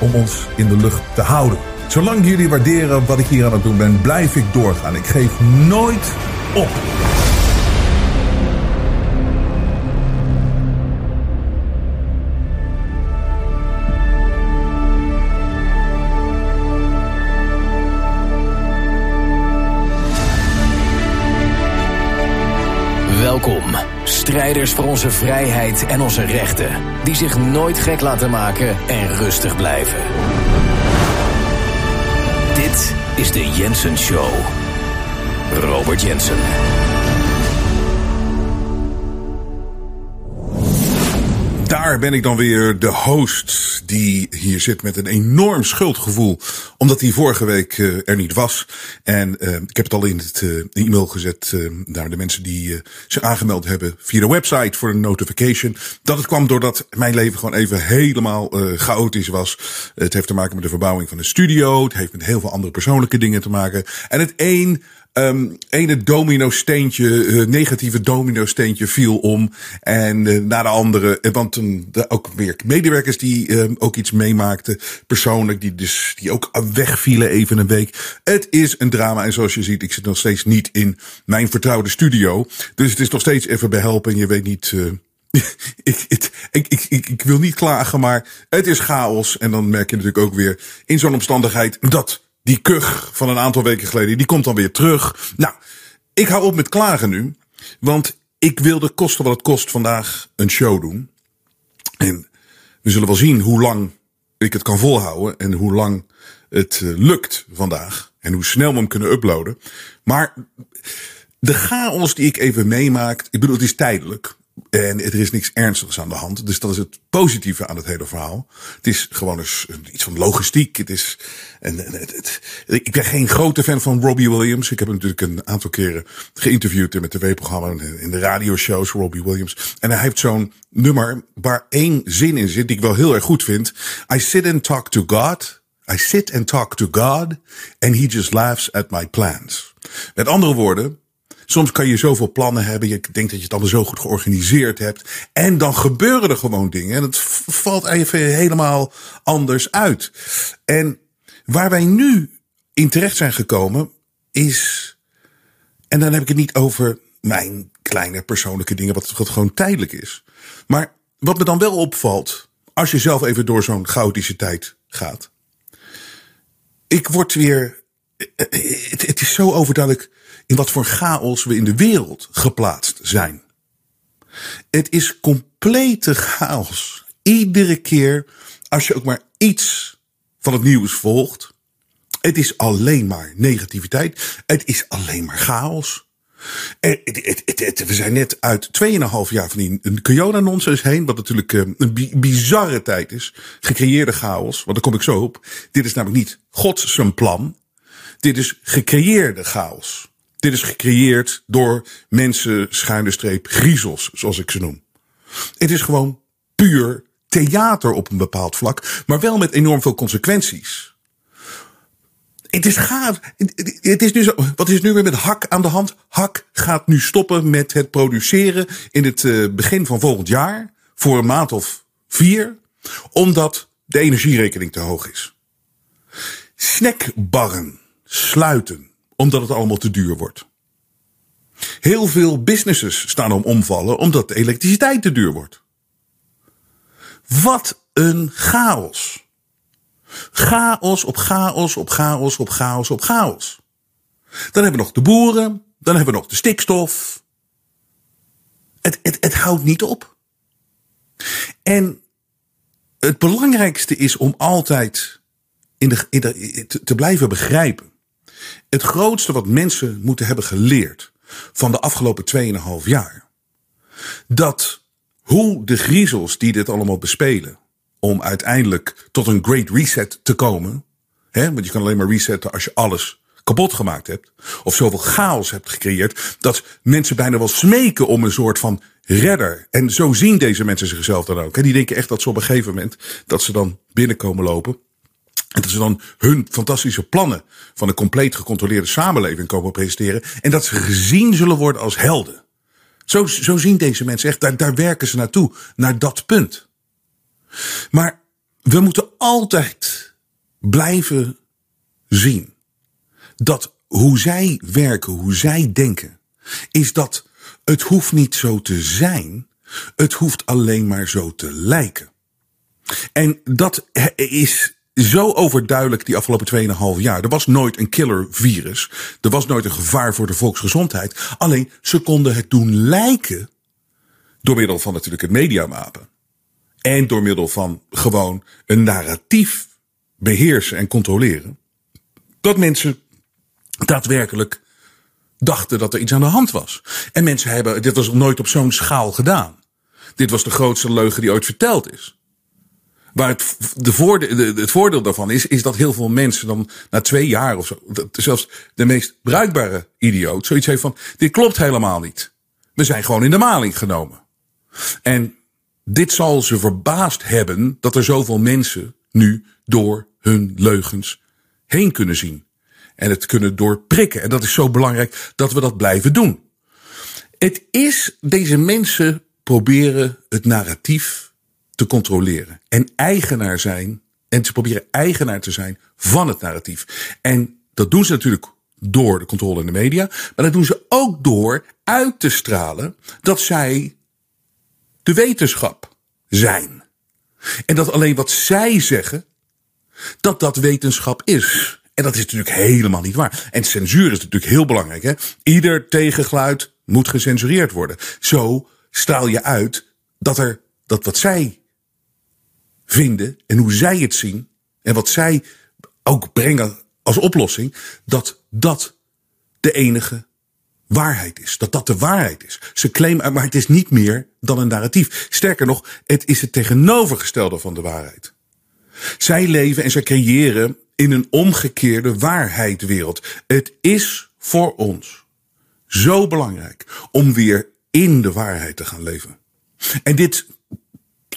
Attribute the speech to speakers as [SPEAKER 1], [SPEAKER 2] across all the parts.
[SPEAKER 1] om ons in de lucht te houden. Zolang jullie waarderen wat ik hier aan het doen ben, blijf ik doorgaan. Ik geef nooit op.
[SPEAKER 2] strijders voor onze vrijheid en onze rechten, die zich nooit gek laten maken en rustig blijven. Dit is de Jensen Show. Robert Jensen.
[SPEAKER 1] Ben ik dan weer, de host die hier zit met een enorm schuldgevoel. Omdat hij vorige week uh, er niet was. En uh, ik heb het al in het uh, e-mail gezet naar de mensen die zich aangemeld hebben via de website voor een notification. Dat het kwam doordat mijn leven gewoon even helemaal chaotisch was. Het heeft te maken met de verbouwing van de studio. Het heeft met heel veel andere persoonlijke dingen te maken. En het een Um, ene domino steentje, uh, negatieve domino steentje viel om. En uh, na de andere, want um, ook weer medewerkers die um, ook iets meemaakten. Persoonlijk, die dus, die ook wegvielen even een week. Het is een drama. En zoals je ziet, ik zit nog steeds niet in mijn vertrouwde studio. Dus het is nog steeds even behelpen. En je weet niet, ik, ik, ik, ik wil niet klagen, maar het is chaos. En dan merk je natuurlijk ook weer in zo'n omstandigheid dat die kuch van een aantal weken geleden, die komt dan weer terug. Nou, ik hou op met klagen nu. Want ik wilde kosten wat het kost vandaag een show doen. En we zullen wel zien hoe lang ik het kan volhouden. En hoe lang het lukt vandaag. En hoe snel we hem kunnen uploaden. Maar de chaos die ik even meemaak, ik bedoel, het is tijdelijk. En er is niks ernstigs aan de hand. Dus dat is het positieve aan het hele verhaal. Het is gewoon eens iets van logistiek. Het is, en, het, het, ik ben geen grote fan van Robbie Williams. Ik heb hem natuurlijk een aantal keren geïnterviewd in mijn tv-programma in de radioshows, Robbie Williams. En hij heeft zo'n nummer waar één zin in zit die ik wel heel erg goed vind. I sit and talk to God. I sit and talk to God. And he just laughs at my plans. Met andere woorden, Soms kan je zoveel plannen hebben. Je denkt dat je het allemaal zo goed georganiseerd hebt. En dan gebeuren er gewoon dingen. En het valt even helemaal anders uit. En waar wij nu in terecht zijn gekomen is. En dan heb ik het niet over mijn kleine persoonlijke dingen, wat, gewoon tijdelijk is. Maar wat me dan wel opvalt, als je zelf even door zo'n chaotische tijd gaat. Ik word weer. Het, het is zo overduidelijk in wat voor chaos we in de wereld geplaatst zijn. Het is complete chaos. Iedere keer als je ook maar iets van het nieuws volgt. Het is alleen maar negativiteit. Het is alleen maar chaos. We zijn net uit 2,5 jaar van die corona-nonsens heen. Wat natuurlijk eh, een bizarre tijd is. Gecreëerde chaos. Want daar kom ik zo op. Dit is namelijk niet Gods zijn plan. Dit is gecreëerde chaos. Dit is gecreëerd door mensen, schuine streep, griezels, zoals ik ze noem. Het is gewoon puur theater op een bepaald vlak, maar wel met enorm veel consequenties. Het is gaaf. Het is nu zo, wat is nu weer met Hak aan de hand? Hak gaat nu stoppen met het produceren in het uh, begin van volgend jaar. Voor een maand of vier. Omdat de energierekening te hoog is. Snackbarren sluiten omdat het allemaal te duur wordt. Heel veel businesses staan om omvallen omdat de elektriciteit te duur wordt. Wat een chaos. Chaos op chaos op chaos op chaos op chaos. Dan hebben we nog de boeren, dan hebben we nog de stikstof. Het, het, het houdt niet op. En het belangrijkste is om altijd in de, in de, te, blijven begrijpen. Het grootste wat mensen moeten hebben geleerd van de afgelopen 2,5 jaar. Dat hoe de griezels die dit allemaal bespelen, om uiteindelijk tot een great reset te komen. Hè, want je kan alleen maar resetten als je alles kapot gemaakt hebt. Of zoveel chaos hebt gecreëerd. Dat mensen bijna wel smeken om een soort van redder. En zo zien deze mensen zichzelf dan ook. En die denken echt dat ze op een gegeven moment dat ze dan binnenkomen lopen. En dat ze dan hun fantastische plannen van een compleet gecontroleerde samenleving komen presenteren. En dat ze gezien zullen worden als helden. Zo, zo zien deze mensen echt, daar, daar werken ze naartoe, naar dat punt. Maar we moeten altijd blijven zien dat hoe zij werken, hoe zij denken, is dat het hoeft niet zo te zijn, het hoeft alleen maar zo te lijken. En dat is zo overduidelijk die afgelopen 2,5 jaar. Er was nooit een killer virus. Er was nooit een gevaar voor de volksgezondheid. Alleen ze konden het doen lijken. Door middel van natuurlijk het mediamapen. En door middel van gewoon een narratief beheersen en controleren. Dat mensen daadwerkelijk dachten dat er iets aan de hand was. En mensen hebben, dit was nooit op zo'n schaal gedaan. Dit was de grootste leugen die ooit verteld is. Waar het, de het voordeel daarvan is, is dat heel veel mensen dan na twee jaar of zo, zelfs de meest bruikbare idioot, zoiets heeft van: dit klopt helemaal niet. We zijn gewoon in de maling genomen. En dit zal ze verbaasd hebben dat er zoveel mensen nu door hun leugens heen kunnen zien. En het kunnen doorprikken. En dat is zo belangrijk dat we dat blijven doen. Het is, deze mensen proberen het narratief te controleren. En eigenaar zijn. En ze proberen eigenaar te zijn van het narratief. En dat doen ze natuurlijk door de controle in de media. Maar dat doen ze ook door uit te stralen dat zij de wetenschap zijn. En dat alleen wat zij zeggen, dat dat wetenschap is. En dat is natuurlijk helemaal niet waar. En censuur is natuurlijk heel belangrijk. Hè? Ieder tegengeluid moet gecensureerd worden. Zo straal je uit dat er dat wat zij vinden en hoe zij het zien en wat zij ook brengen als oplossing, dat dat de enige waarheid is. Dat dat de waarheid is. Ze claimen, maar het is niet meer dan een narratief. Sterker nog, het is het tegenovergestelde van de waarheid. Zij leven en zij creëren in een omgekeerde waarheidwereld. Het is voor ons zo belangrijk om weer in de waarheid te gaan leven. En dit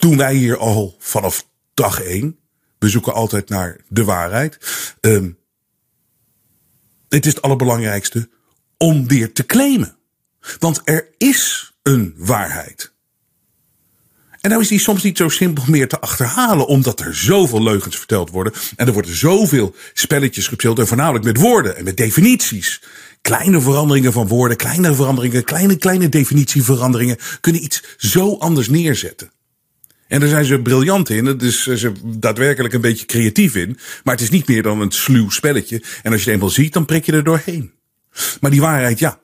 [SPEAKER 1] doen wij hier al vanaf dag één. We zoeken altijd naar de waarheid. Um, het is het allerbelangrijkste om weer te claimen. Want er is een waarheid. En nou is die soms niet zo simpel meer te achterhalen, omdat er zoveel leugens verteld worden. En er worden zoveel spelletjes gespeeld, en voornamelijk met woorden en met definities. Kleine veranderingen van woorden, kleine veranderingen, kleine, kleine definitieveranderingen kunnen iets zo anders neerzetten. En daar zijn ze briljant in. Dat is ze daadwerkelijk een beetje creatief in. Maar het is niet meer dan een sluw spelletje. En als je het eenmaal ziet, dan prik je er doorheen. Maar die waarheid, ja,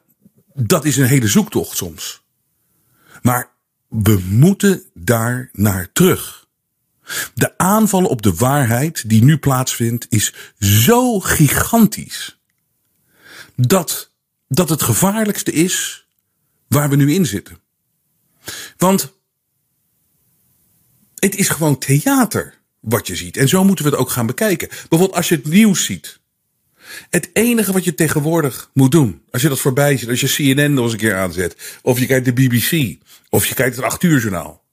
[SPEAKER 1] dat is een hele zoektocht soms. Maar we moeten daar naar terug. De aanval op de waarheid die nu plaatsvindt is zo gigantisch. Dat, dat het gevaarlijkste is waar we nu in zitten. Want het is gewoon theater wat je ziet. En zo moeten we het ook gaan bekijken. Bijvoorbeeld als je het nieuws ziet. Het enige wat je tegenwoordig moet doen, als je dat voorbij ziet, als je CNN nog eens een keer aanzet, of je kijkt de BBC, of je kijkt het 8 uur journaal.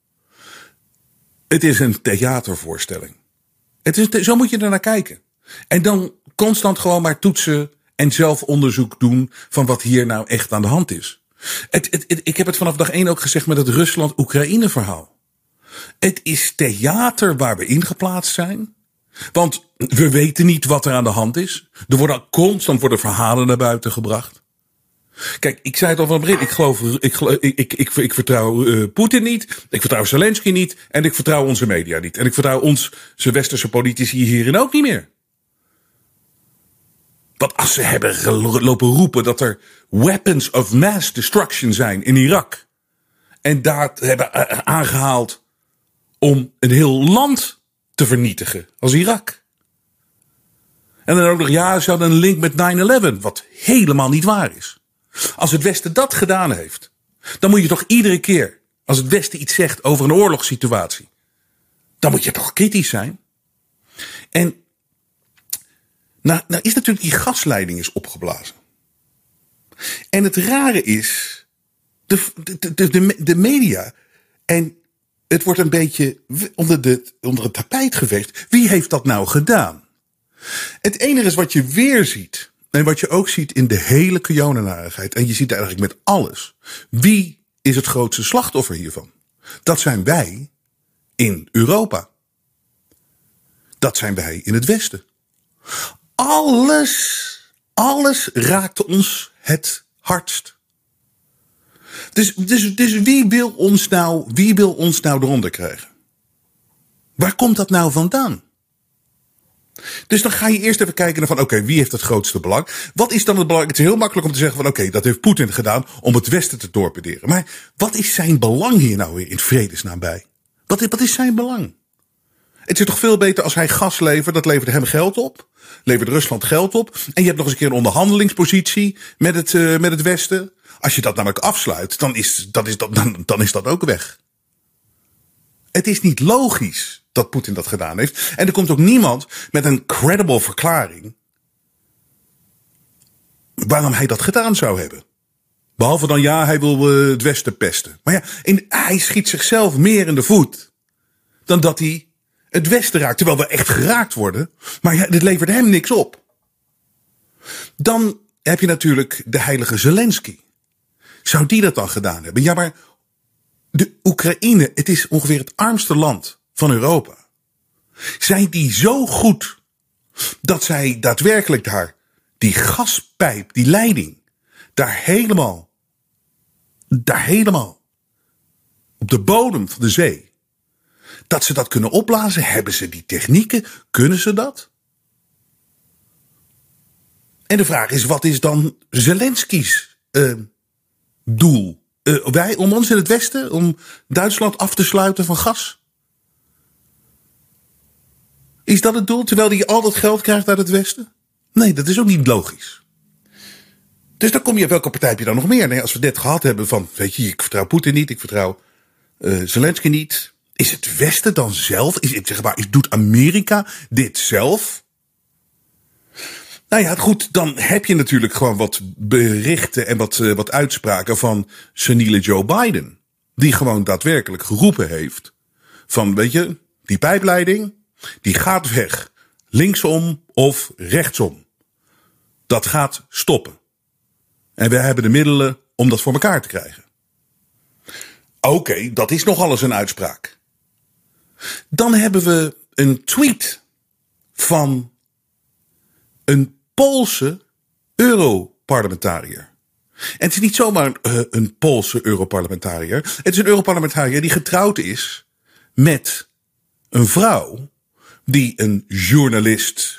[SPEAKER 1] Het is een theatervoorstelling. Het is, zo moet je er naar kijken. En dan constant gewoon maar toetsen en zelf onderzoek doen van wat hier nou echt aan de hand is. Het, het, ik heb het vanaf dag 1 ook gezegd met het Rusland-Oekraïne verhaal. Het is theater waar we ingeplaatst zijn. Want we weten niet wat er aan de hand is. Er worden constant worden verhalen naar buiten gebracht. Kijk, ik zei het al van het begin. Ik geloof, ik, ik, ik, ik, ik vertrouw uh, Poetin niet. Ik vertrouw Zelensky niet. En ik vertrouw onze media niet. En ik vertrouw ons, westerse politici hierin ook niet meer. Want als ze hebben lopen roepen dat er weapons of mass destruction zijn in Irak. En daar hebben uh, aangehaald om een heel land te vernietigen als Irak. En dan ook nog, ja, ze hadden een link met 9-11, wat helemaal niet waar is. Als het Westen dat gedaan heeft, dan moet je toch iedere keer, als het Westen iets zegt over een oorlogssituatie, dan moet je toch kritisch zijn. En nou, nou is natuurlijk die gasleiding is opgeblazen. En het rare is, de, de, de, de, media, en het wordt een beetje onder, de, onder het tapijt geveegd. Wie heeft dat nou gedaan? Het enige is wat je weer ziet, en wat je ook ziet in de hele Kionenarigheid, en je ziet eigenlijk met alles. Wie is het grootste slachtoffer hiervan? Dat zijn wij in Europa. Dat zijn wij in het Westen. Alles, alles raakt ons het hardst. Dus, dus, dus wie, wil ons nou, wie wil ons nou eronder krijgen? Waar komt dat nou vandaan? Dus dan ga je eerst even kijken naar van oké, wie heeft het grootste belang? Wat is dan het belang? Het is heel makkelijk om te zeggen van oké, dat heeft Poetin gedaan om het Westen te torpederen. Maar wat is zijn belang hier nou weer in vredesnaam bij? Wat, wat is zijn belang? Het is toch veel beter als hij gas levert, dat levert hem geld op. Levert Rusland geld op. En je hebt nog eens een keer een onderhandelingspositie met het, uh, met het Westen. Als je dat namelijk afsluit, dan is, dat is dat, dan, dan is dat ook weg. Het is niet logisch dat Poetin dat gedaan heeft. En er komt ook niemand met een credible verklaring waarom hij dat gedaan zou hebben. Behalve dan ja, hij wil uh, het Westen pesten. Maar ja, hij schiet zichzelf meer in de voet dan dat hij het Westen raakt. Terwijl we echt geraakt worden. Maar ja, dit levert hem niks op. Dan heb je natuurlijk de heilige Zelensky. Zou die dat dan gedaan hebben? Ja, maar de Oekraïne, het is ongeveer het armste land van Europa. Zijn die zo goed dat zij daadwerkelijk daar die gaspijp, die leiding, daar helemaal, daar helemaal op de bodem van de zee, dat ze dat kunnen opblazen? Hebben ze die technieken? Kunnen ze dat? En de vraag is, wat is dan Zelensky's uh, doel? Uh, wij, om ons in het Westen, om Duitsland af te sluiten van gas? Is dat het doel, terwijl hij al dat geld krijgt uit het Westen? Nee, dat is ook niet logisch. Dus dan kom je, welke partij heb je dan nog meer? Nee, als we dit gehad hebben van, weet je, ik vertrouw Poetin niet, ik vertrouw uh, Zelensky niet. Is het Westen dan zelf? Is, zeg maar, is, doet Amerika dit zelf? Nou ja, goed, dan heb je natuurlijk gewoon wat berichten en wat, uh, wat uitspraken van seniele Joe Biden. Die gewoon daadwerkelijk geroepen heeft van, weet je, die pijpleiding, die gaat weg. Linksom of rechtsom. Dat gaat stoppen. En we hebben de middelen om dat voor elkaar te krijgen. Oké, dat is nogal eens een uitspraak. Dan hebben we een tweet van een Poolse Europarlementariër. En het is niet zomaar uh, een Poolse Europarlementariër. Het is een Europarlementariër die getrouwd is met een vrouw die een journalist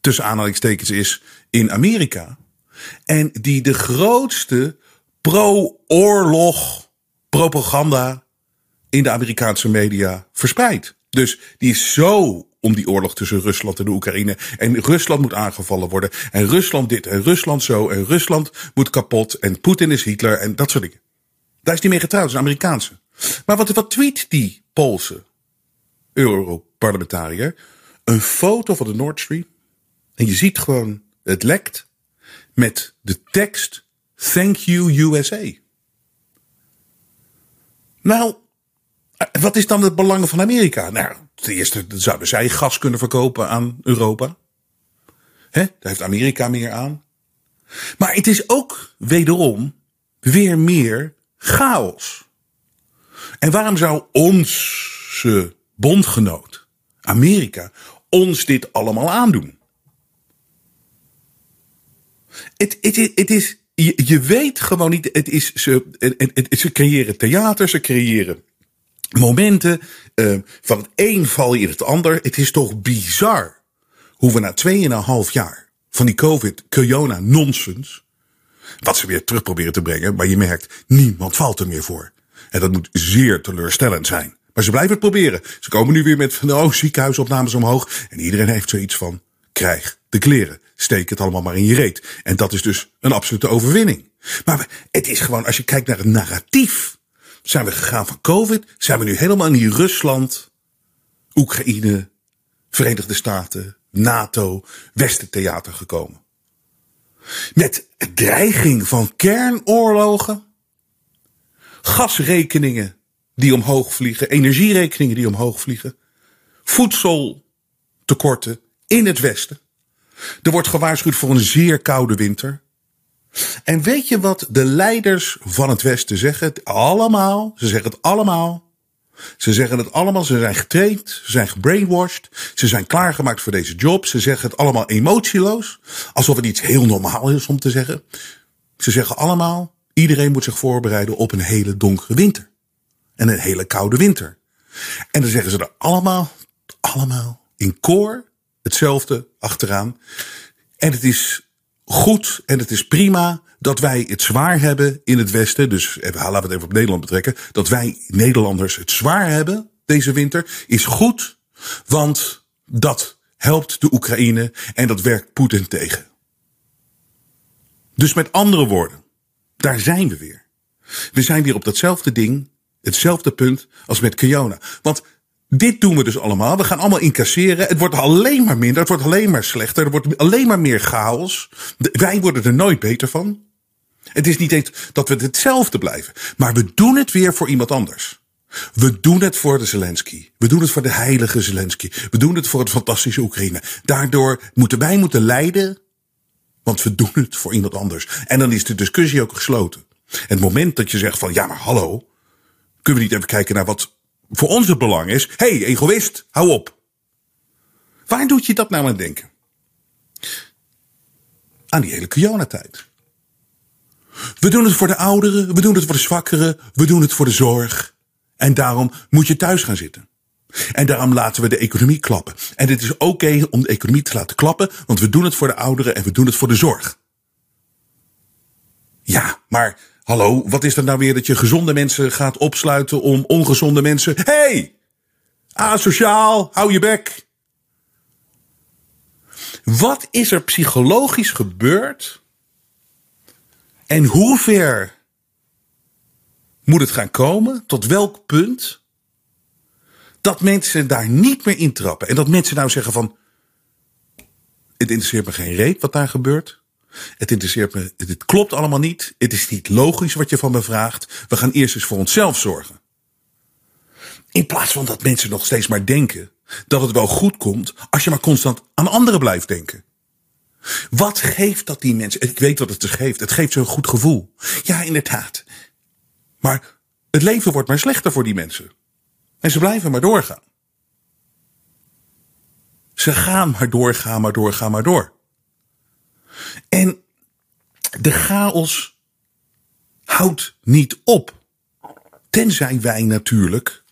[SPEAKER 1] tussen aanhalingstekens is in Amerika. En die de grootste pro-oorlog propaganda in de Amerikaanse media verspreidt. Dus die is zo om die oorlog tussen Rusland en de Oekraïne. En Rusland moet aangevallen worden. En Rusland dit en Rusland zo. En Rusland moet kapot. En Poetin is Hitler en dat soort dingen. Daar is die mee getrouwd, is een Amerikaanse. Maar wat, wat tweet die Poolse Europarlementariër? Een foto van de Nord Stream. En je ziet gewoon, het lekt. Met de tekst Thank you USA. Nou, wat is dan het belang van Amerika? Nou, ten eerste zouden zij gas kunnen verkopen aan Europa. Hè? Daar heeft Amerika meer aan. Maar het is ook wederom weer meer chaos. En waarom zou onze bondgenoot, Amerika, ons dit allemaal aandoen? Het, het, het is je, weet gewoon niet. Het is, ze, het, ze creëren theater, ze creëren momenten. Uh, van het een val in het ander. Het is toch bizar hoe we na tweeënhalf jaar van die COVID-corona-nonsens. wat ze weer terug proberen te brengen. Maar je merkt, niemand valt er meer voor. En dat moet zeer teleurstellend zijn. Maar ze blijven het proberen. Ze komen nu weer met van oh, ziekenhuisopnames omhoog. En iedereen heeft zoiets van: krijg de kleren. Steek het allemaal maar in je reet. En dat is dus een absolute overwinning. Maar het is gewoon, als je kijkt naar het narratief. Zijn we gegaan van COVID? Zijn we nu helemaal in die Rusland, Oekraïne, Verenigde Staten, NATO, Westentheater gekomen? Met dreiging van kernoorlogen, gasrekeningen die omhoog vliegen, energierekeningen die omhoog vliegen, voedseltekorten in het Westen. Er wordt gewaarschuwd voor een zeer koude winter. En weet je wat de leiders van het Westen zeggen? Allemaal. Ze zeggen het allemaal. Ze zeggen het allemaal. Ze zijn getraind. Ze zijn gebrainwashed. Ze zijn klaargemaakt voor deze job. Ze zeggen het allemaal emotieloos. Alsof het iets heel normaal is om te zeggen. Ze zeggen allemaal. Iedereen moet zich voorbereiden op een hele donkere winter. En een hele koude winter. En dan zeggen ze er allemaal, allemaal in koor hetzelfde achteraan. En het is goed en het is prima dat wij het zwaar hebben in het Westen. Dus even, laten we het even op Nederland betrekken. Dat wij Nederlanders het zwaar hebben deze winter is goed. Want dat helpt de Oekraïne en dat werkt Poetin tegen. Dus met andere woorden, daar zijn we weer. We zijn weer op datzelfde ding, hetzelfde punt als met Kiona. Want dit doen we dus allemaal. We gaan allemaal incasseren. Het wordt alleen maar minder. Het wordt alleen maar slechter. Er wordt alleen maar meer chaos. Wij worden er nooit beter van. Het is niet eens dat we hetzelfde blijven. Maar we doen het weer voor iemand anders. We doen het voor de Zelensky. We doen het voor de heilige Zelensky. We doen het voor het fantastische Oekraïne. Daardoor moeten wij moeten lijden. Want we doen het voor iemand anders. En dan is de discussie ook gesloten. Het moment dat je zegt van ja maar hallo. Kunnen we niet even kijken naar wat voor ons het belang is. Hey, egoïst, hou op. Waar doet je dat nou aan denken? Aan die hele coronatijd. We doen het voor de ouderen, we doen het voor de zwakkeren, we doen het voor de zorg. En daarom moet je thuis gaan zitten. En daarom laten we de economie klappen. En het is oké om de economie te laten klappen, want we doen het voor de ouderen en we doen het voor de zorg. Ja, maar Hallo, wat is dat nou weer dat je gezonde mensen gaat opsluiten om ongezonde mensen. hey, asociaal, hou je bek. Wat is er psychologisch gebeurd? En hoe ver moet het gaan komen? Tot welk punt? Dat mensen daar niet meer intrappen. En dat mensen nou zeggen van. Het interesseert me geen reet wat daar gebeurt. Het interesseert me, het klopt allemaal niet. Het is niet logisch wat je van me vraagt. We gaan eerst eens voor onszelf zorgen. In plaats van dat mensen nog steeds maar denken dat het wel goed komt als je maar constant aan anderen blijft denken. Wat geeft dat die mensen? Ik weet wat het dus geeft. Het geeft ze een goed gevoel. Ja, inderdaad. Maar het leven wordt maar slechter voor die mensen. En ze blijven maar doorgaan. Ze gaan maar doorgaan, maar doorgaan, maar door. En de chaos houdt niet op. Tenzij wij natuurlijk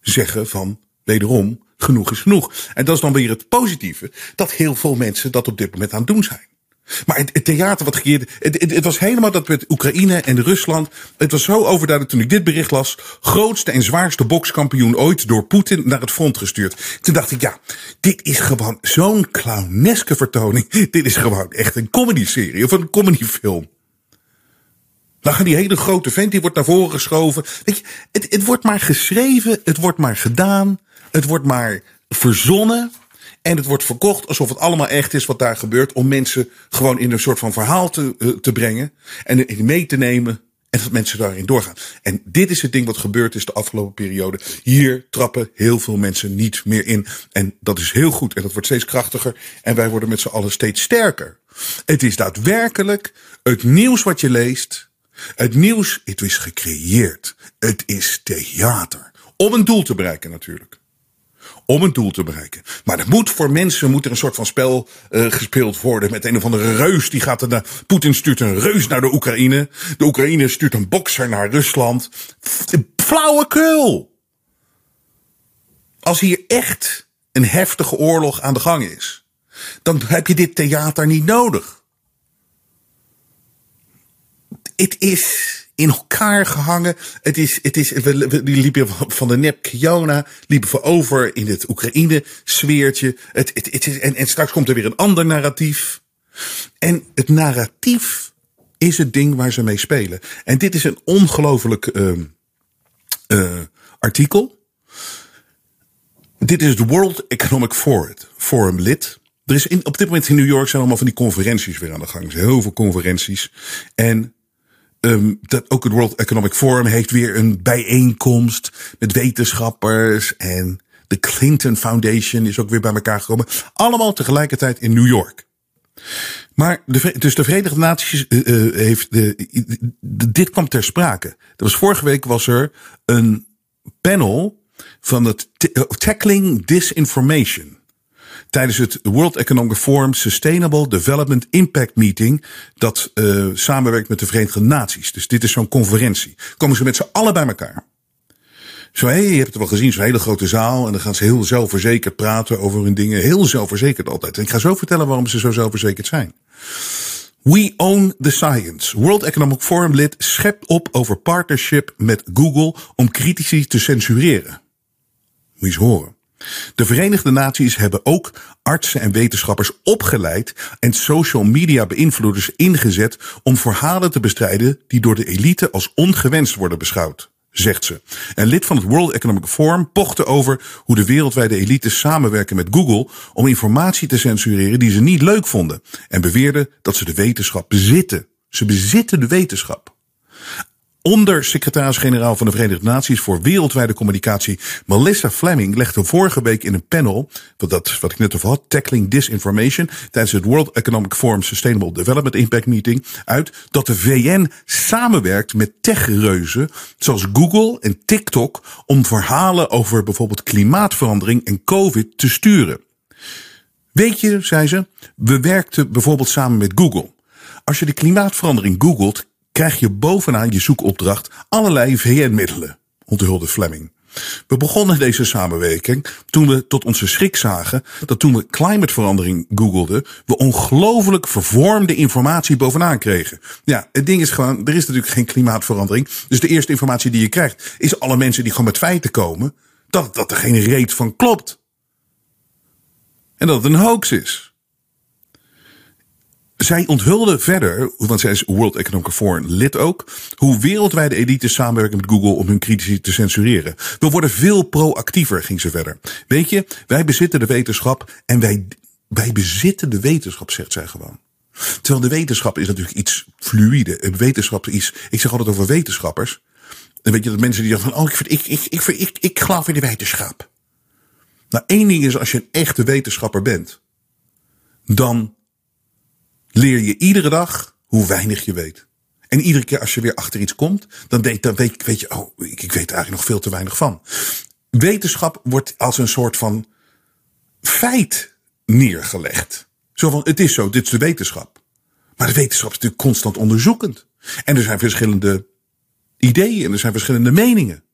[SPEAKER 1] zeggen van, wederom, genoeg is genoeg. En dat is dan weer het positieve, dat heel veel mensen dat op dit moment aan het doen zijn. Maar het, theater wat geëerde, het, het, het, was helemaal dat met Oekraïne en Rusland. Het was zo overduidelijk toen ik dit bericht las. Grootste en zwaarste bokskampioen ooit door Poetin naar het front gestuurd. Toen dacht ik, ja, dit is gewoon zo'n clowneske vertoning. Dit is gewoon echt een comedy-serie of een comedyfilm. Dan gaat die hele grote vent, die wordt naar voren geschoven. Weet je, het, het wordt maar geschreven, het wordt maar gedaan, het wordt maar verzonnen. En het wordt verkocht alsof het allemaal echt is wat daar gebeurt. Om mensen gewoon in een soort van verhaal te, uh, te brengen. En mee te nemen. En dat mensen daarin doorgaan. En dit is het ding wat gebeurd is de afgelopen periode. Hier trappen heel veel mensen niet meer in. En dat is heel goed. En dat wordt steeds krachtiger. En wij worden met z'n allen steeds sterker. Het is daadwerkelijk het nieuws wat je leest. Het nieuws, het is gecreëerd. Het is theater. Om een doel te bereiken natuurlijk om een doel te bereiken. Maar er moet voor mensen moet er een soort van spel uh, gespeeld worden met een of andere reus. Die gaat naar. Poetin stuurt een reus naar de Oekraïne. De Oekraïne stuurt een bokser naar Rusland. Flauwekul. Als hier echt een heftige oorlog aan de gang is, dan heb je dit theater niet nodig. Het is in elkaar gehangen. Het is, het is, we liepen van de nep Kiona, liepen we over in het Oekraïne-sfeertje. Het, het, het is, en, en straks komt er weer een ander narratief. En het narratief is het ding waar ze mee spelen. En dit is een ongelooflijk uh, uh, artikel. Dit is het World Economic Forum, Forum lid. Er is in, op dit moment in New York zijn allemaal van die conferenties weer aan de gang. Er zijn heel veel conferenties. En um, dat ook het World Economic Forum heeft weer een bijeenkomst met wetenschappers en de Clinton Foundation is ook weer bij elkaar gekomen. Allemaal tegelijkertijd in New York. Maar de, dus de Verenigde Naties uh, heeft de, de, dit kwam ter sprake. Er was vorige week was er een panel van het Tackling Disinformation tijdens het World Economic Forum Sustainable Development Impact Meeting. Dat uh, samenwerkt met de Verenigde Naties. Dus dit is zo'n conferentie. Komen ze met z'n allen bij elkaar. Zo, hé, je hebt het wel gezien, zo'n hele grote zaal. En dan gaan ze heel zelfverzekerd praten over hun dingen. Heel zelfverzekerd altijd. En ik ga zo vertellen waarom ze zo zelfverzekerd zijn. We own the science. World Economic Forum lid schept op over partnership met Google om critici te censureren. Moet je eens horen. De Verenigde Naties hebben ook artsen en wetenschappers opgeleid en social media beïnvloeders ingezet om verhalen te bestrijden die door de elite als ongewenst worden beschouwd zegt ze. En lid van het World Economic Forum pochte over hoe de wereldwijde elite samenwerken met Google om informatie te censureren die ze niet leuk vonden. En beweerden dat ze de wetenschap bezitten. Ze bezitten de wetenschap. Ondersecretaris-generaal van de Verenigde Naties voor wereldwijde communicatie, Melissa Fleming, legde vorige week in een panel, wat, dat, wat ik net over had, Tackling Disinformation, tijdens het World Economic Forum Sustainable Development Impact Meeting, uit dat de VN samenwerkt met techreuzen zoals Google en TikTok om verhalen over bijvoorbeeld klimaatverandering en COVID te sturen. Weet je, zei ze, we werkten bijvoorbeeld samen met Google. Als je de klimaatverandering googelt, krijg je bovenaan je zoekopdracht allerlei VN-middelen, onthulde Fleming. We begonnen deze samenwerking toen we tot onze schrik zagen dat toen we klimaatverandering googelden, we ongelooflijk vervormde informatie bovenaan kregen. Ja, het ding is gewoon, er is natuurlijk geen klimaatverandering. Dus de eerste informatie die je krijgt is alle mensen die gewoon met feiten komen, dat, dat er geen reet van klopt. En dat het een hoax is zij onthulde verder, want zij is World Economic Forum lid ook, hoe wereldwijde elites samenwerken met Google om hun critici te censureren. We worden veel proactiever, ging ze verder. Weet je, wij bezitten de wetenschap en wij, wij bezitten de wetenschap, zegt zij gewoon. Terwijl de wetenschap is natuurlijk iets fluïde. Wetenschap is, ik zeg altijd over wetenschappers. Dan weet je dat mensen die zeggen van, oh, ik, ik, ik, ik, ik, ik geloof in de wetenschap. Nou, één ding is als je een echte wetenschapper bent, dan leer je iedere dag hoe weinig je weet. En iedere keer als je weer achter iets komt, dan, denk, dan weet, weet je, oh, ik, ik weet er eigenlijk nog veel te weinig van. Wetenschap wordt als een soort van feit neergelegd. Zo van, het is zo, dit is de wetenschap. Maar de wetenschap is natuurlijk constant onderzoekend. En er zijn verschillende ideeën en er zijn verschillende meningen.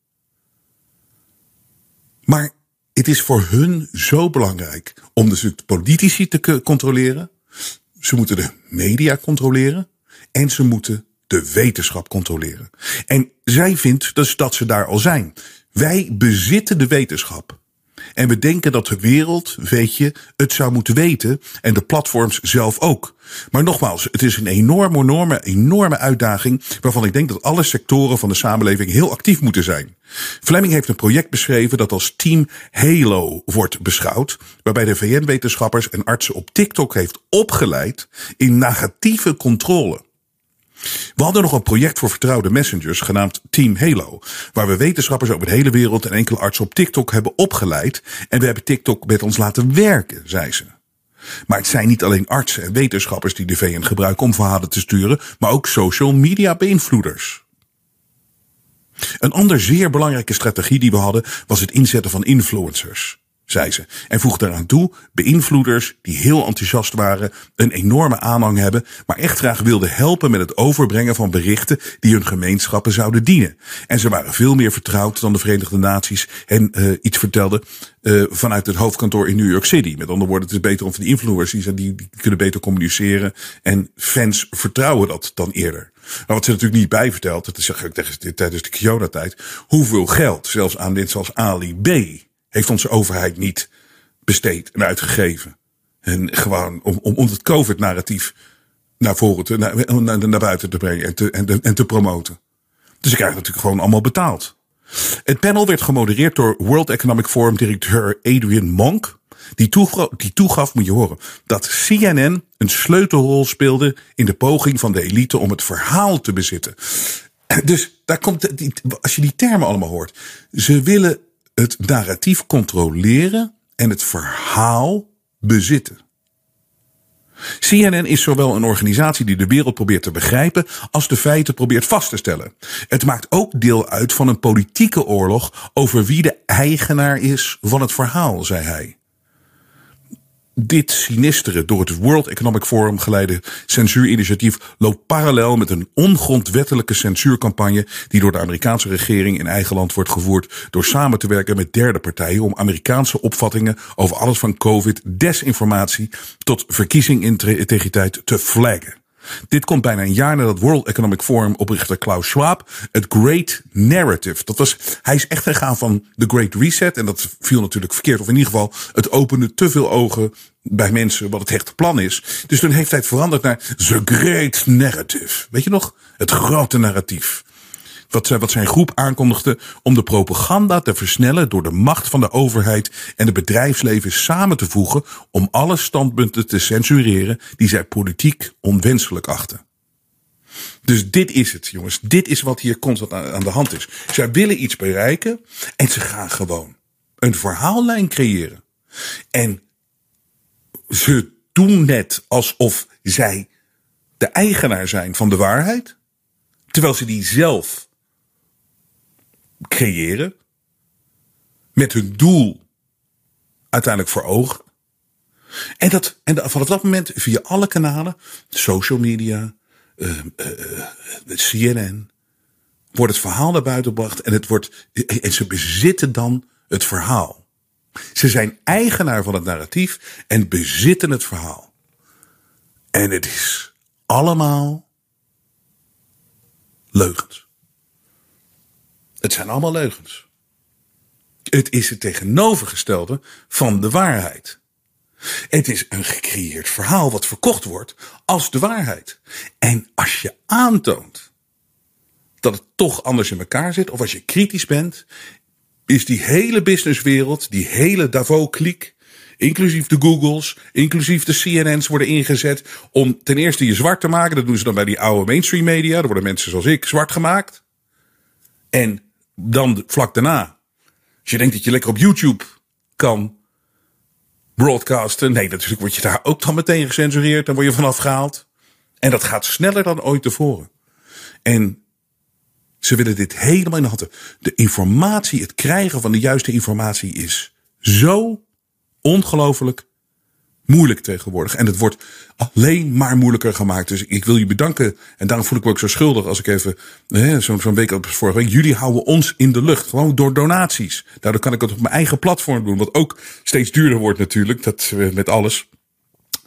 [SPEAKER 1] Maar het is voor hun zo belangrijk om dus de politici te controleren, ze moeten de media controleren en ze moeten de wetenschap controleren. En zij vindt dus dat ze daar al zijn. Wij bezitten de wetenschap. En we denken dat de wereld, weet je, het zou moeten weten. En de platforms zelf ook. Maar nogmaals, het is een enorme, enorme, enorme uitdaging. Waarvan ik denk dat alle sectoren van de samenleving heel actief moeten zijn. Fleming heeft een project beschreven dat als Team Halo wordt beschouwd. Waarbij de VN-wetenschappers en artsen op TikTok heeft opgeleid in negatieve controle. We hadden nog een project voor vertrouwde messengers genaamd Team Halo, waar we wetenschappers over de hele wereld en enkele artsen op TikTok hebben opgeleid en we hebben TikTok met ons laten werken, zei ze. Maar het zijn niet alleen artsen en wetenschappers die de VN gebruiken om verhalen te sturen, maar ook social media beïnvloeders. Een ander zeer belangrijke strategie die we hadden was het inzetten van influencers. Zei ze. En voegde eraan toe, beïnvloeders die heel enthousiast waren, een enorme aanhang hebben, maar echt graag wilden helpen met het overbrengen van berichten die hun gemeenschappen zouden dienen. En ze waren veel meer vertrouwd dan de Verenigde Naties hen uh, iets vertelden uh, vanuit het hoofdkantoor in New York City. Met andere woorden, het is beter om van die influencers, die, die, die kunnen beter communiceren en fans vertrouwen dat dan eerder. Maar wat ze natuurlijk niet bij vertelt, dat is tijdens de Kyoto-tijd, hoeveel geld, zelfs aan dit zoals Ali B, heeft onze overheid niet besteed en uitgegeven. En gewoon om, om, om het COVID-narratief naar voren te, naar, naar, naar, buiten te brengen en te, en, en te promoten. Dus ik krijg natuurlijk gewoon allemaal betaald. Het panel werd gemodereerd door World Economic Forum directeur Adrian Monk. Die, toegaf, die toegaf, moet je horen, dat CNN een sleutelrol speelde in de poging van de elite om het verhaal te bezitten. Dus daar komt, als je die termen allemaal hoort. Ze willen het narratief controleren en het verhaal bezitten. CNN is zowel een organisatie die de wereld probeert te begrijpen als de feiten probeert vast te stellen. Het maakt ook deel uit van een politieke oorlog over wie de eigenaar is van het verhaal, zei hij dit sinistere, door het World Economic Forum geleide censuurinitiatief loopt parallel met een ongrondwettelijke censuurcampagne die door de Amerikaanse regering in eigen land wordt gevoerd door samen te werken met derde partijen om Amerikaanse opvattingen over alles van COVID, desinformatie tot verkiezingintegriteit te flaggen. Dit komt bijna een jaar nadat World Economic Forum oprichter Klaus Schwab het Great Narrative. Dat was, hij is echt gegaan van de Great Reset. En dat viel natuurlijk verkeerd. Of in ieder geval, het opende te veel ogen bij mensen wat het hechte plan is. Dus toen heeft hij het veranderd naar The Great Narrative. Weet je nog? Het grote narratief wat, wat zijn groep aankondigde om de propaganda te versnellen door de macht van de overheid en het bedrijfsleven samen te voegen om alle standpunten te censureren die zij politiek onwenselijk achten. Dus dit is het, jongens. Dit is wat hier constant aan de hand is. Zij willen iets bereiken en ze gaan gewoon een verhaallijn creëren. En ze doen net alsof zij de eigenaar zijn van de waarheid, terwijl ze die zelf creëren. Met hun doel uiteindelijk voor ogen. En, dat, en vanaf dat moment via alle kanalen, social media, uh, uh, CNN, wordt het verhaal naar buiten gebracht en, het wordt, en ze bezitten dan het verhaal. Ze zijn eigenaar van het narratief en bezitten het verhaal. En het is allemaal leugens. Het zijn allemaal leugens. Het is het tegenovergestelde van de waarheid. Het is een gecreëerd verhaal wat verkocht wordt als de waarheid. En als je aantoont dat het toch anders in elkaar zit, of als je kritisch bent, is die hele businesswereld, die hele Davos-kliek, inclusief de Googles, inclusief de CNN's worden ingezet om ten eerste je zwart te maken. Dat doen ze dan bij die oude mainstream media. Daar worden mensen zoals ik zwart gemaakt. En dan vlak daarna. Als je denkt dat je lekker op YouTube kan broadcasten. Nee, natuurlijk word je daar ook dan meteen gecensureerd. Dan word je vanaf gehaald. En dat gaat sneller dan ooit tevoren. En ze willen dit helemaal in de hand. De informatie, het krijgen van de juiste informatie is zo ongelooflijk moeilijk tegenwoordig. En het wordt alleen maar moeilijker gemaakt. Dus ik wil je bedanken. En daarom voel ik me ook zo schuldig als ik even zo'n zo week als vorige week. Jullie houden ons in de lucht. Gewoon door donaties. Daardoor kan ik het op mijn eigen platform doen. Wat ook steeds duurder wordt natuurlijk. Dat eh, met alles.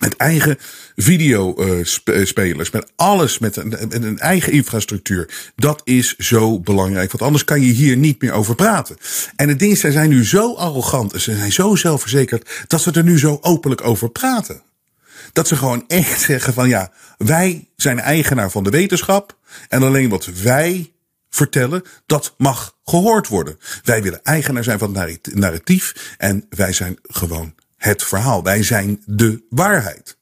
[SPEAKER 1] Met eigen videospelers, met alles, met een, een, eigen infrastructuur. Dat is zo belangrijk, want anders kan je hier niet meer over praten. En het ding is, zij zijn nu zo arrogant en ze zijn zo zelfverzekerd dat ze er nu zo openlijk over praten. Dat ze gewoon echt zeggen van ja, wij zijn eigenaar van de wetenschap en alleen wat wij vertellen, dat mag gehoord worden. Wij willen eigenaar zijn van het narratief en wij zijn gewoon het verhaal. Wij zijn de waarheid.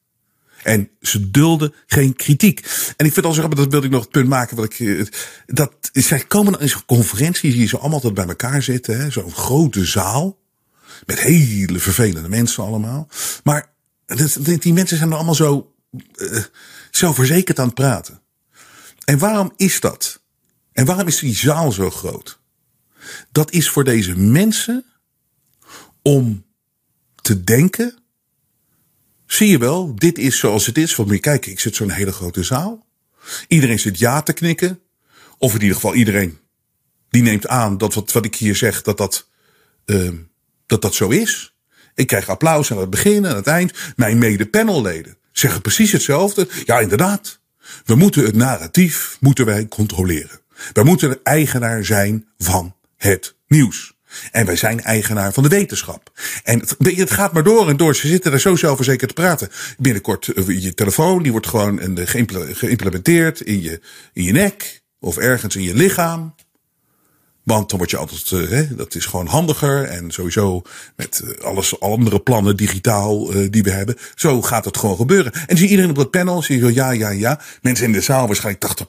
[SPEAKER 1] En ze dulden geen kritiek. En ik vind al zo dat wilde ik nog het punt maken. Wat ik, eh, dat, zij komen in zo'n conferentie, je ze allemaal tot bij elkaar zitten. Zo'n grote zaal. Met hele vervelende mensen allemaal. Maar die mensen zijn er allemaal zo uh, zelfverzekerd aan het praten. En waarom is dat? En waarom is die zaal zo groot? Dat is voor deze mensen om te denken. Zie je wel, dit is zoals het is. Want moet je kijken, ik zit zo'n hele grote zaal. Iedereen zit ja te knikken. Of in ieder geval iedereen die neemt aan dat wat, wat ik hier zeg, dat dat, uh, dat dat zo is. Ik krijg applaus aan het begin en aan het eind. Mijn mede-panelleden zeggen precies hetzelfde. Ja, inderdaad. We moeten het narratief moeten wij controleren. Wij moeten de eigenaar zijn van het nieuws. En wij zijn eigenaar van de wetenschap. En het, het gaat maar door en door. Ze zitten daar zo zelfverzekerd te praten. Binnenkort uh, je telefoon, die wordt gewoon geïmplementeerd in je, in je nek. Of ergens in je lichaam. Want dan word je altijd, uh, hè, dat is gewoon handiger. En sowieso met uh, alles, andere plannen digitaal uh, die we hebben. Zo gaat het gewoon gebeuren. En zie iedereen op dat panel, zie je zo ja, ja, ja. Mensen in de zaal, waarschijnlijk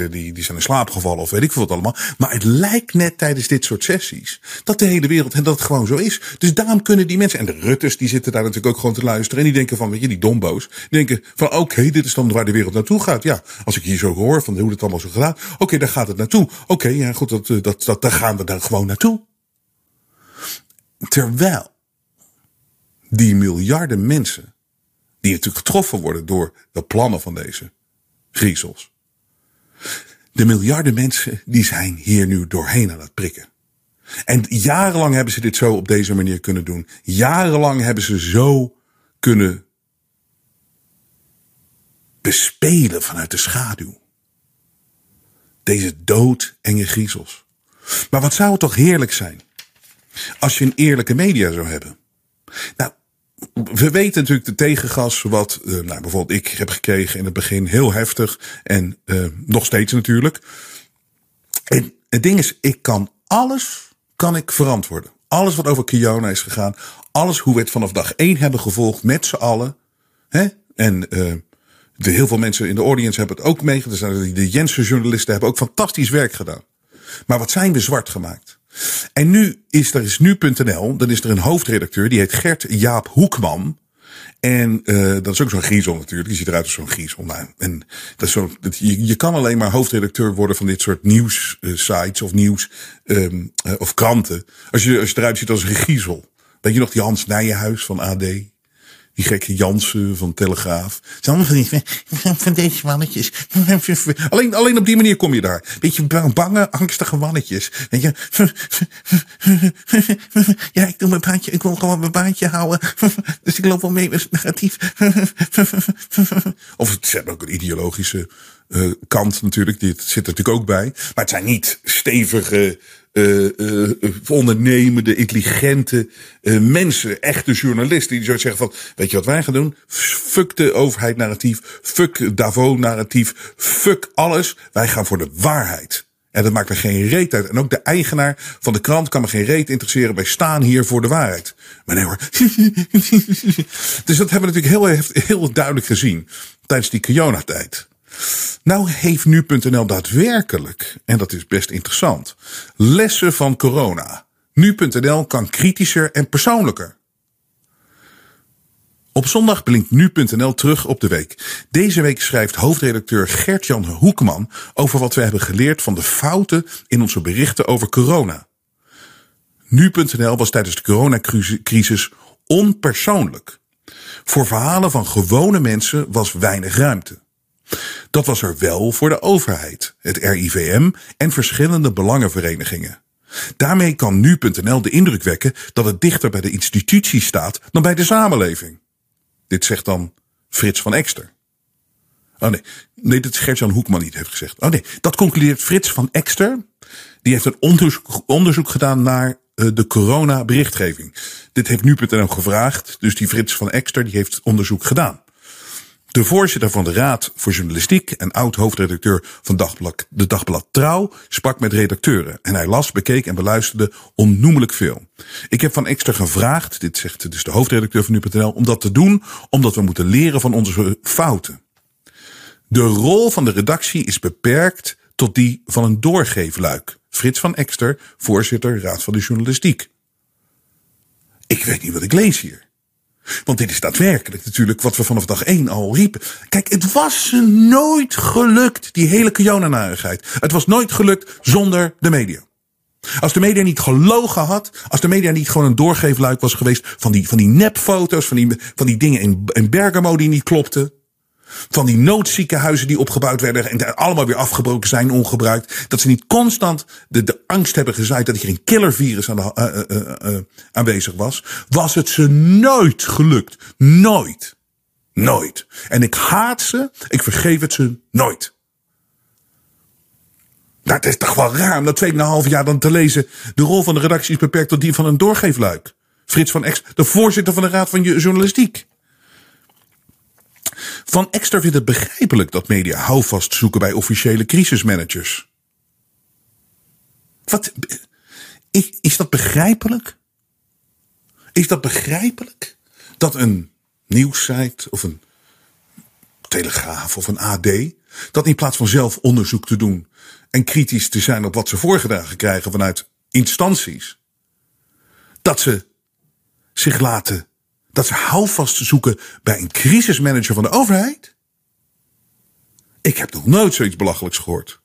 [SPEAKER 1] 80% die, die zijn in slaap gevallen of weet ik veel wat allemaal. Maar het lijkt net tijdens dit soort sessies dat de hele wereld, en dat het gewoon zo is. Dus daarom kunnen die mensen, en de Rutters, die zitten daar natuurlijk ook gewoon te luisteren. En die denken van, weet je, die domboos. Die denken van, oké, dit is dan waar de wereld naartoe gaat. Ja, als ik hier zo hoor van hoe het allemaal zo gaat. Oké, daar gaat het naartoe. Oké, ja goed, dat, dat, dat daar gaan we dan gewoon naartoe. Terwijl die miljarden mensen, die natuurlijk getroffen worden door de plannen van deze griezels. De miljarden mensen, die zijn hier nu doorheen aan het prikken. En jarenlang hebben ze dit zo op deze manier kunnen doen. Jarenlang hebben ze zo kunnen bespelen vanuit de schaduw. Deze doodenge griezels. Maar wat zou het toch heerlijk zijn als je een eerlijke media zou hebben? Nou, we weten natuurlijk de tegengas wat uh, nou, bijvoorbeeld ik heb gekregen in het begin heel heftig en uh, nog steeds natuurlijk. En het ding is, ik kan alles kan ik verantwoorden. Alles wat over Kiona is gegaan, alles hoe we het vanaf dag één hebben gevolgd met z'n allen. Hè? En uh, de, heel veel mensen in de audience hebben het ook meegedaan. De Jensen journalisten hebben ook fantastisch werk gedaan. Maar wat zijn we zwart gemaakt? En nu is er is nu.nl, dan is er een hoofdredacteur, die heet Gert Jaap Hoekman. En uh, dat is ook zo'n griezel natuurlijk. Die ziet eruit als zo'n griezel. Nou, en dat is zo, dat, je, je kan alleen maar hoofdredacteur worden van dit soort nieuws uh, sites of nieuws um, of kranten. Als je, als je eruit ziet als een griezel. Weet je nog die Hans Nijenhuis van AD? Die gekke Jansen van Telegraaf. Allemaal van, die, van deze mannetjes. Alleen, alleen op die manier kom je daar. Beetje bange, angstige mannetjes. Weet je. Ja, ik doe mijn baantje. Ik wil gewoon mijn baantje houden. Dus ik loop wel mee met negatief. Of ze hebben ook een ideologische uh, kant natuurlijk. Die zit er natuurlijk ook bij. Maar het zijn niet stevige ondernemende, intelligente mensen, echte journalisten, die zouden zeggen van, weet je wat wij gaan doen? Fuck de overheid narratief, fuck Davos narratief, fuck alles. Wij gaan voor de waarheid. En dat maakt er geen reet uit. En ook de eigenaar van de krant kan me geen reet interesseren. Wij staan hier voor de waarheid. Maar nee hoor. dus dat hebben we natuurlijk heel, heel duidelijk gezien tijdens die Kiona-tijd. Nou heeft nu.nl daadwerkelijk, en dat is best interessant, lessen van corona. Nu.nl kan kritischer en persoonlijker. Op zondag blinkt nu.nl terug op de week. Deze week schrijft hoofdredacteur Gert-Jan Hoekman over wat we hebben geleerd van de fouten in onze berichten over corona. Nu.nl was tijdens de coronacrisis onpersoonlijk. Voor verhalen van gewone mensen was weinig ruimte. Dat was er wel voor de overheid, het RIVM en verschillende belangenverenigingen. Daarmee kan nu.nl de indruk wekken dat het dichter bij de institutie staat dan bij de samenleving. Dit zegt dan Frits van Ekster. Oh nee, nee, dat is Gert-Jan Hoekman niet heeft gezegd. Oh nee, dat concludeert Frits van Ekster. Die heeft een onderzoek, gedaan naar uh, de corona-berichtgeving. Dit heeft nu.nl gevraagd, dus die Frits van Ekster die heeft onderzoek gedaan. De voorzitter van de Raad voor Journalistiek en oud-hoofdredacteur van Dagblad, de Dagblad Trouw sprak met redacteuren. En hij las, bekeek en beluisterde onnoemelijk veel. Ik heb van Ekster gevraagd, dit zegt dus de hoofdredacteur van nu.nl, om dat te doen omdat we moeten leren van onze fouten. De rol van de redactie is beperkt tot die van een doorgeefluik. Frits van Ekster, voorzitter Raad van de Journalistiek. Ik weet niet wat ik lees hier. Want dit is daadwerkelijk natuurlijk wat we vanaf dag één al riepen. Kijk, het was nooit gelukt, die hele Kiona-narigheid. Het was nooit gelukt zonder de media. Als de media niet gelogen had, als de media niet gewoon een doorgeefluik was geweest van die, van die nepfoto's, van die, van die dingen in, in Bergamo die niet klopten. Van die noodziekenhuizen die opgebouwd werden en allemaal weer afgebroken zijn, ongebruikt. Dat ze niet constant de, de angst hebben gezaaid dat hier een killervirus aan de, uh, uh, aanwezig was. Was het ze nooit gelukt. Nooit. Nooit. En ik haat ze, ik vergeef het ze nooit. Nou, het is toch wel raar om na 2,5 jaar dan te lezen. De rol van de redactie is beperkt tot die van een doorgeefluik. Frits van Ex, de voorzitter van de Raad van Journalistiek. Van Exter vindt het begrijpelijk dat media houvast zoeken bij officiële crisismanagers. Wat? Is, is dat begrijpelijk? Is dat begrijpelijk? Dat een nieuwssite of een Telegraaf of een AD, dat in plaats van zelf onderzoek te doen en kritisch te zijn op wat ze voorgedragen krijgen vanuit instanties, dat ze zich laten dat ze houvast zoeken bij een crisismanager van de overheid? Ik heb nog nooit zoiets belachelijks gehoord.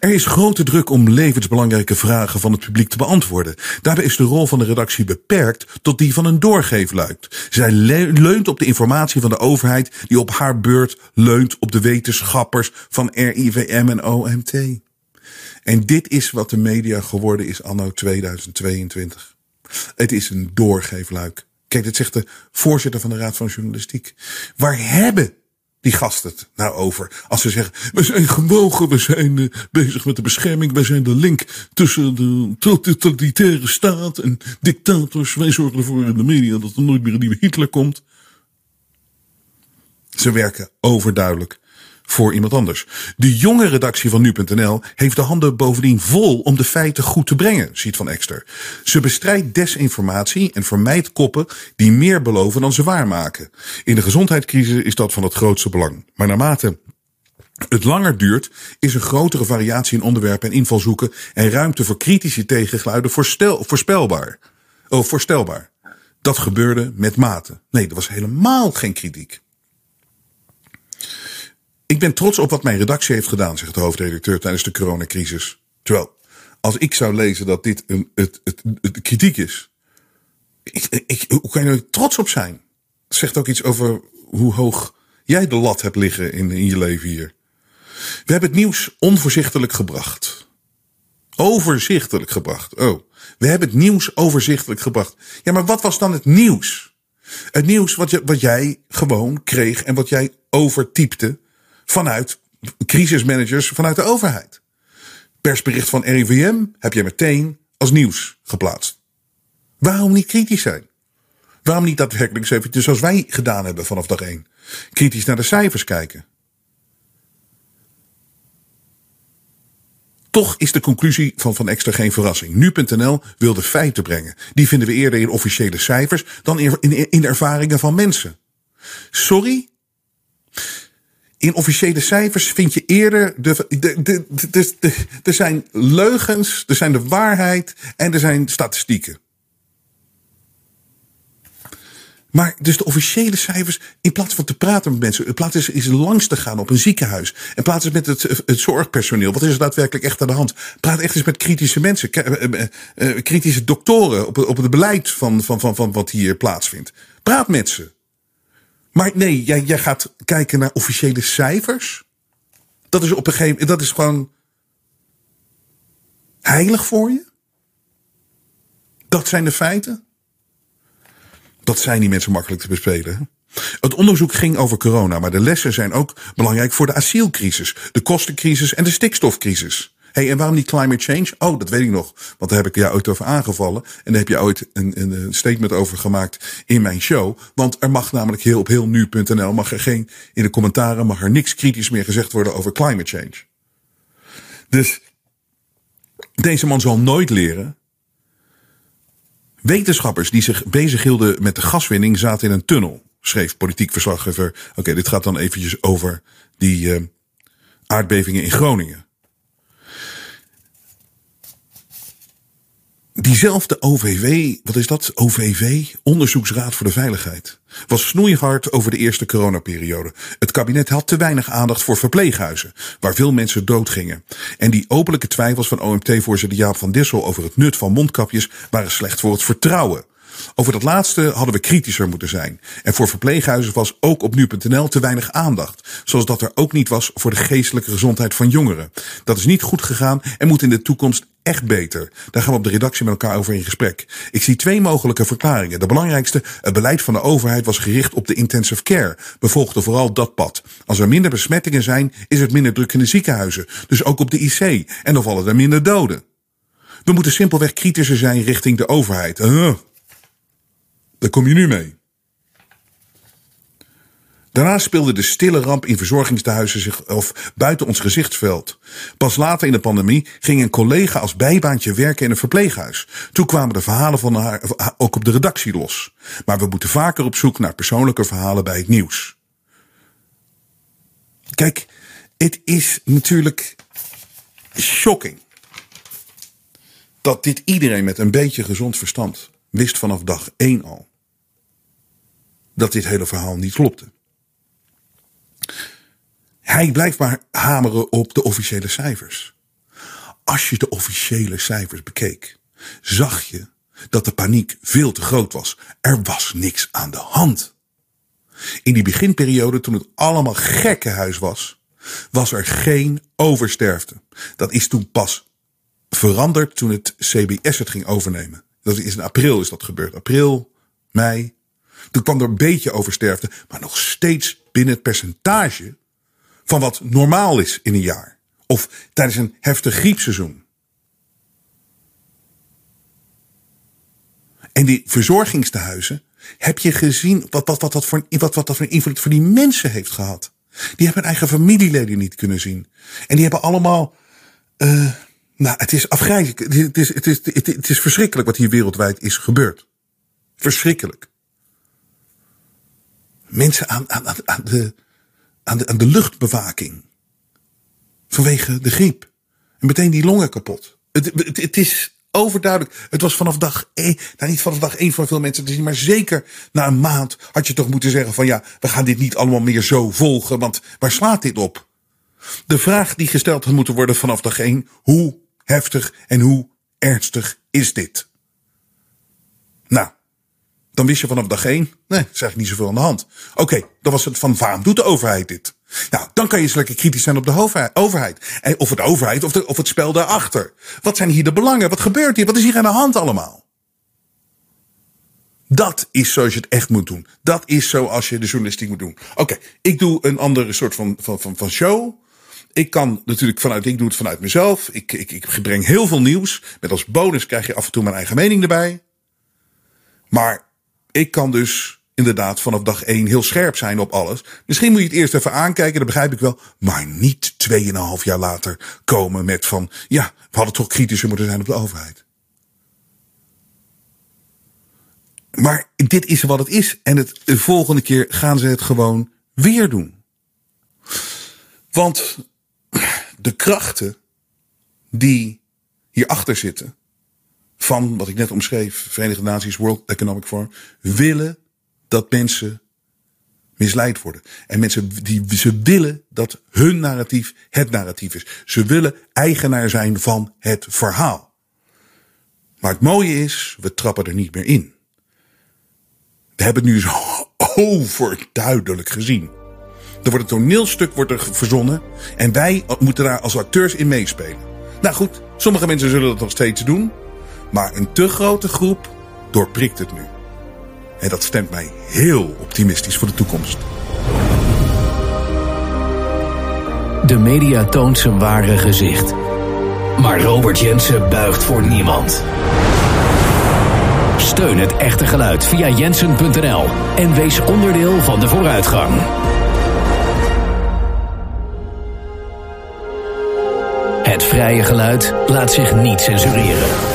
[SPEAKER 1] Er is grote druk om levensbelangrijke vragen van het publiek te beantwoorden. Daarbij is de rol van de redactie beperkt tot die van een doorgeefluik. Zij leunt op de informatie van de overheid die op haar beurt leunt op de wetenschappers van RIVM en OMT. En dit is wat de media geworden is anno 2022. Het is een doorgeefluik. Kijk, dit zegt de voorzitter van de Raad van Journalistiek. Waar hebben die gasten het nou over? Als ze zeggen, we zijn gewogen, we zijn uh, bezig met de bescherming, wij zijn de link tussen de totalitaire staat en dictators. Wij zorgen ervoor in de media dat er nooit meer een nieuwe Hitler komt. Ze werken overduidelijk voor iemand anders. De jonge redactie van nu.nl heeft de handen bovendien vol om de feiten goed te brengen, ziet Van Ekster. Ze bestrijdt desinformatie en vermijdt koppen die meer beloven dan ze waarmaken. In de gezondheidscrisis is dat van het grootste belang. Maar naarmate het langer duurt, is een grotere variatie in onderwerpen en invalshoeken en ruimte voor kritische tegengeluiden voorstel, voorspelbaar. Oh, voorstelbaar. Dat gebeurde met mate. Nee, er was helemaal geen kritiek. Ik ben trots op wat mijn redactie heeft gedaan, zegt de hoofdredacteur tijdens de coronacrisis. Terwijl, als ik zou lezen dat dit een, het, het, het kritiek is, ik, ik, hoe kan je er trots op zijn? Zegt ook iets over hoe hoog jij de lat hebt liggen in, in je leven hier. We hebben het nieuws onvoorzichtelijk gebracht. Overzichtelijk gebracht. Oh, we hebben het nieuws overzichtelijk gebracht. Ja, maar wat was dan het nieuws? Het nieuws wat, je, wat jij gewoon kreeg en wat jij overtypte vanuit crisismanagers vanuit de overheid. Persbericht van RIVM heb je meteen als nieuws geplaatst. Waarom niet kritisch zijn? Waarom niet daadwerkelijk eens even, zoals wij gedaan hebben vanaf dag 1, kritisch naar de cijfers kijken? Toch is de conclusie van Van Extra geen verrassing. Nu.nl wil de feiten brengen. Die vinden we eerder in officiële cijfers dan in, in, in ervaringen van mensen. Sorry, in officiële cijfers vind je eerder. De, de, de, de, er zijn leugens, er zijn de waarheid en er zijn statistieken. Maar dus de officiële cijfers, in plaats van te praten met mensen, in plaats is, langs te gaan op een ziekenhuis, in plaats is met het, het zorgpersoneel, wat is er daadwerkelijk echt aan de hand? Praat echt eens met kritische mensen, uh, uh, kritische doktoren op, op het beleid van, van, van, van wat hier plaatsvindt. Praat met ze. Maar nee, jij, jij gaat kijken naar officiële cijfers. Dat is op een gegeven dat is gewoon heilig voor je. Dat zijn de feiten. Dat zijn niet mensen makkelijk te bespelen. Het onderzoek ging over corona, maar de lessen zijn ook belangrijk voor de asielcrisis, de kostencrisis en de stikstofcrisis hey, en waarom niet climate change? Oh, dat weet ik nog. Want daar heb ik jou ooit over aangevallen. En daar heb je ooit een, een statement over gemaakt in mijn show. Want er mag namelijk heel op heel nu.nl mag er geen, in de commentaren mag er niks kritisch meer gezegd worden over climate change. Dus deze man zal nooit leren. Wetenschappers die zich bezighielden met de gaswinning zaten in een tunnel, schreef politiek verslaggever. Oké, dit gaat dan eventjes over die uh, aardbevingen in Groningen. Diezelfde OVW, wat is dat? OVV, Onderzoeksraad voor de Veiligheid, was snoeihard over de eerste coronaperiode. Het kabinet had te weinig aandacht voor verpleeghuizen, waar veel mensen doodgingen. En die openlijke twijfels van OMT-voorzitter Jaap van Dissel over het nut van mondkapjes waren slecht voor het vertrouwen. Over dat laatste hadden we kritischer moeten zijn. En voor verpleeghuizen was ook op nu.nl te weinig aandacht. Zoals dat er ook niet was voor de geestelijke gezondheid van jongeren. Dat is niet goed gegaan en moet in de toekomst echt beter. Daar gaan we op de redactie met elkaar over in gesprek. Ik zie twee mogelijke verklaringen. De belangrijkste, het beleid van de overheid was gericht op de intensive care. We volgden vooral dat pad. Als er minder besmettingen zijn, is het minder druk in de ziekenhuizen. Dus ook op de IC. En dan vallen er minder doden. We moeten simpelweg kritischer zijn richting de overheid. Daar kom je nu mee. Daarna speelde de stille ramp in verzorgingstehuizen zich of buiten ons gezichtsveld. Pas later in de pandemie ging een collega als bijbaantje werken in een verpleeghuis. Toen kwamen de verhalen van haar ook op de redactie los. Maar we moeten vaker op zoek naar persoonlijke verhalen bij het nieuws. Kijk, het is natuurlijk shocking dat dit iedereen met een beetje gezond verstand wist vanaf dag één al dat dit hele verhaal niet klopte. Hij blijft maar hameren op de officiële cijfers. Als je de officiële cijfers bekeek, zag je dat de paniek veel te groot was. Er was niks aan de hand. In die beginperiode, toen het allemaal gekkenhuis was, was er geen oversterfte. Dat is toen pas veranderd toen het CBS het ging overnemen. Dat is in april is dat gebeurd. April, mei, toen kwam er een beetje oversterfte, maar nog steeds binnen het percentage van wat normaal is in een jaar. Of tijdens een heftig griepseizoen. En die verzorgingstehuizen, heb je gezien wat, wat, wat, wat, voor, wat, wat dat voor invloed voor die mensen heeft gehad? Die hebben hun eigen familieleden niet kunnen zien. En die hebben allemaal. Uh, nou, het is afgrijzelijk. Het is, het, is, het, is, het is verschrikkelijk wat hier wereldwijd is gebeurd. Verschrikkelijk mensen aan, aan, aan, de, aan, de, luchtbewaking. Vanwege de griep. En meteen die longen kapot. Het, het, is overduidelijk. Het was vanaf dag één, nou niet vanaf dag één voor veel mensen te zien, maar zeker na een maand had je toch moeten zeggen van ja, we gaan dit niet allemaal meer zo volgen, want waar slaat dit op? De vraag die gesteld had moeten worden vanaf dag één, hoe heftig en hoe ernstig is dit? Dan wist je vanaf dag één, nee, is eigenlijk niet zoveel aan de hand. Oké, dan was het van waarom doet de overheid dit? Nou, dan kan je eens lekker kritisch zijn op de overheid. Of het overheid of, de, of het spel daarachter. Wat zijn hier de belangen? Wat gebeurt hier? Wat is hier aan de hand allemaal? Dat is zoals je het echt moet doen. Dat is zoals je de journalistiek moet doen. Oké, ik doe een andere soort van, van, van, van show. Ik kan natuurlijk vanuit, ik doe het vanuit mezelf. Ik, ik, ik breng heel veel nieuws. Met als bonus krijg je af en toe mijn eigen mening erbij. Maar ik kan dus inderdaad vanaf dag één heel scherp zijn op alles. Misschien moet je het eerst even aankijken, dat begrijp ik wel. Maar niet tweeënhalf jaar later komen met van... ja, we hadden toch kritischer moeten zijn op de overheid. Maar dit is wat het is. En het, de volgende keer gaan ze het gewoon weer doen. Want de krachten die hierachter zitten van wat ik net omschreef, Verenigde Naties, World Economic Forum, willen dat mensen misleid worden. En mensen die ze willen dat hun narratief het narratief is. Ze willen eigenaar zijn van het verhaal. Maar het mooie is, we trappen er niet meer in. We hebben het nu zo overduidelijk gezien. Er wordt een toneelstuk wordt er verzonnen en wij moeten daar als acteurs in meespelen. Nou goed, sommige mensen zullen dat nog steeds doen. Maar een te grote groep doorprikt het nu. En dat stemt mij heel optimistisch voor de toekomst.
[SPEAKER 2] De media toont zijn ware gezicht. Maar Robert Jensen buigt voor niemand. Steun het echte geluid via jensen.nl en wees onderdeel van de vooruitgang. Het vrije geluid laat zich niet censureren.